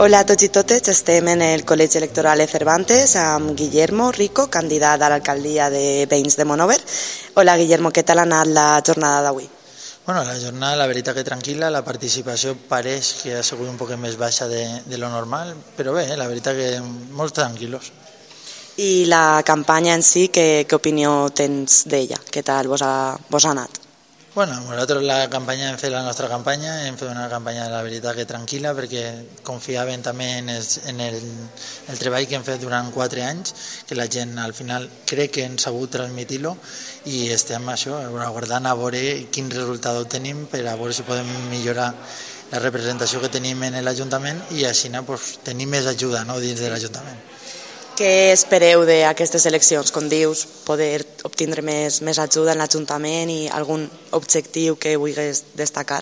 Hola a tots i totes, estem en el Col·legi Electoral de Cervantes amb Guillermo Rico, candidat a l'alcaldia de Veïns de Monover. Hola Guillermo, què tal ha anat la jornada d'avui? Bueno, la jornada, la veritat que tranquil·la, la participació pareix que ha sigut un poc més baixa de, de lo normal, però bé, la veritat que molt tranquil·los. I la campanya en si, què, què opinió tens d'ella? Què tal vos ha, vos ha anat? Bueno, nosaltres la campanya hem fet la nostra campanya, hem fet una campanya la veritat que tranquil·la perquè confiaven també en, el, en el, el treball que hem fet durant quatre anys, que la gent al final crec que hem sabut transmitir-lo i estem això, aguardant a veure quin resultat tenim per a veure si podem millorar la representació que tenim en l'Ajuntament i així pues, tenir més ajuda no, dins de l'Ajuntament. Què espereu d'aquestes eleccions? Com dius, poder obtindre més, més ajuda en l'Ajuntament i algun objectiu que vulguis destacar?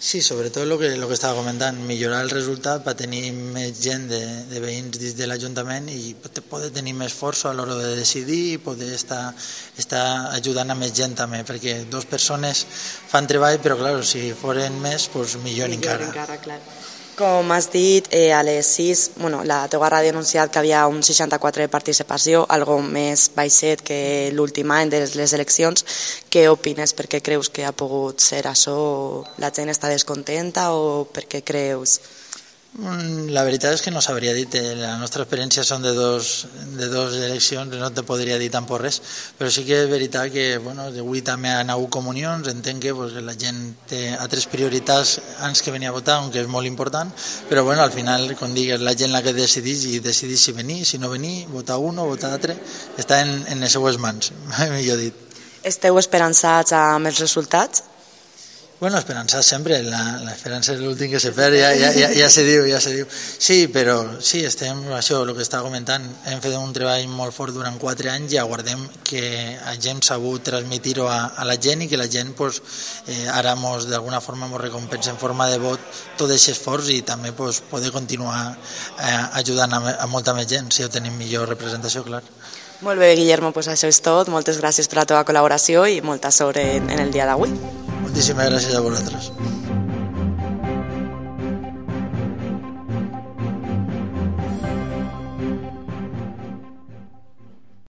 Sí, sobretot el que, lo que estava comentant, millorar el resultat per tenir més gent de, de veïns dins de l'Ajuntament i poder tenir més força a l'hora de decidir i poder estar, estar ajudant a més gent també, perquè dues persones fan treball, però clar, si foren més, doncs millor, millor encara. encara clar. Com has dit, eh, a les 6, bueno, la teva ràdio ha anunciat que havia un 64 de participació, algo més baixet que l'últim any de les eleccions. Què opines? Per què creus que ha pogut ser això? La gent està descontenta o per què creus? Mm, la veritat és que no sabria dir, la nostra experiència són de dos, de dos eleccions, no te podria dir tampoc res, però sí que és veritat que bueno, avui també han hagut comunions, entenc que pues, la gent té altres prioritats abans que venir a votar, que és molt important, però bueno, al final, com digues, la gent la que decideix i decideix si venir, si no venir, votar un o votar altre, està en, en les seues mans, millor dit. Esteu esperançats amb els resultats? Bueno, esperançar sempre, l'esperança és l'últim que se perd, ja, ja, ja, ja se diu, ja se diu. Sí, però sí, estem, això, el que estava comentant, hem fet un treball molt fort durant quatre anys i aguardem que hagem sabut transmitir-ho a, a la gent i que la gent pues, eh, ara mos, d'alguna forma ens recompensa en forma de vot tot aquest esforç i també pues, poder continuar eh, ajudant a, a molta més gent si ho tenim millor representació, clar. Molt bé, Guillermo, pues això és tot. Moltes gràcies per la teva col·laboració i molta sort en, en el dia d'avui. Moltíssimes gràcies a vosaltres.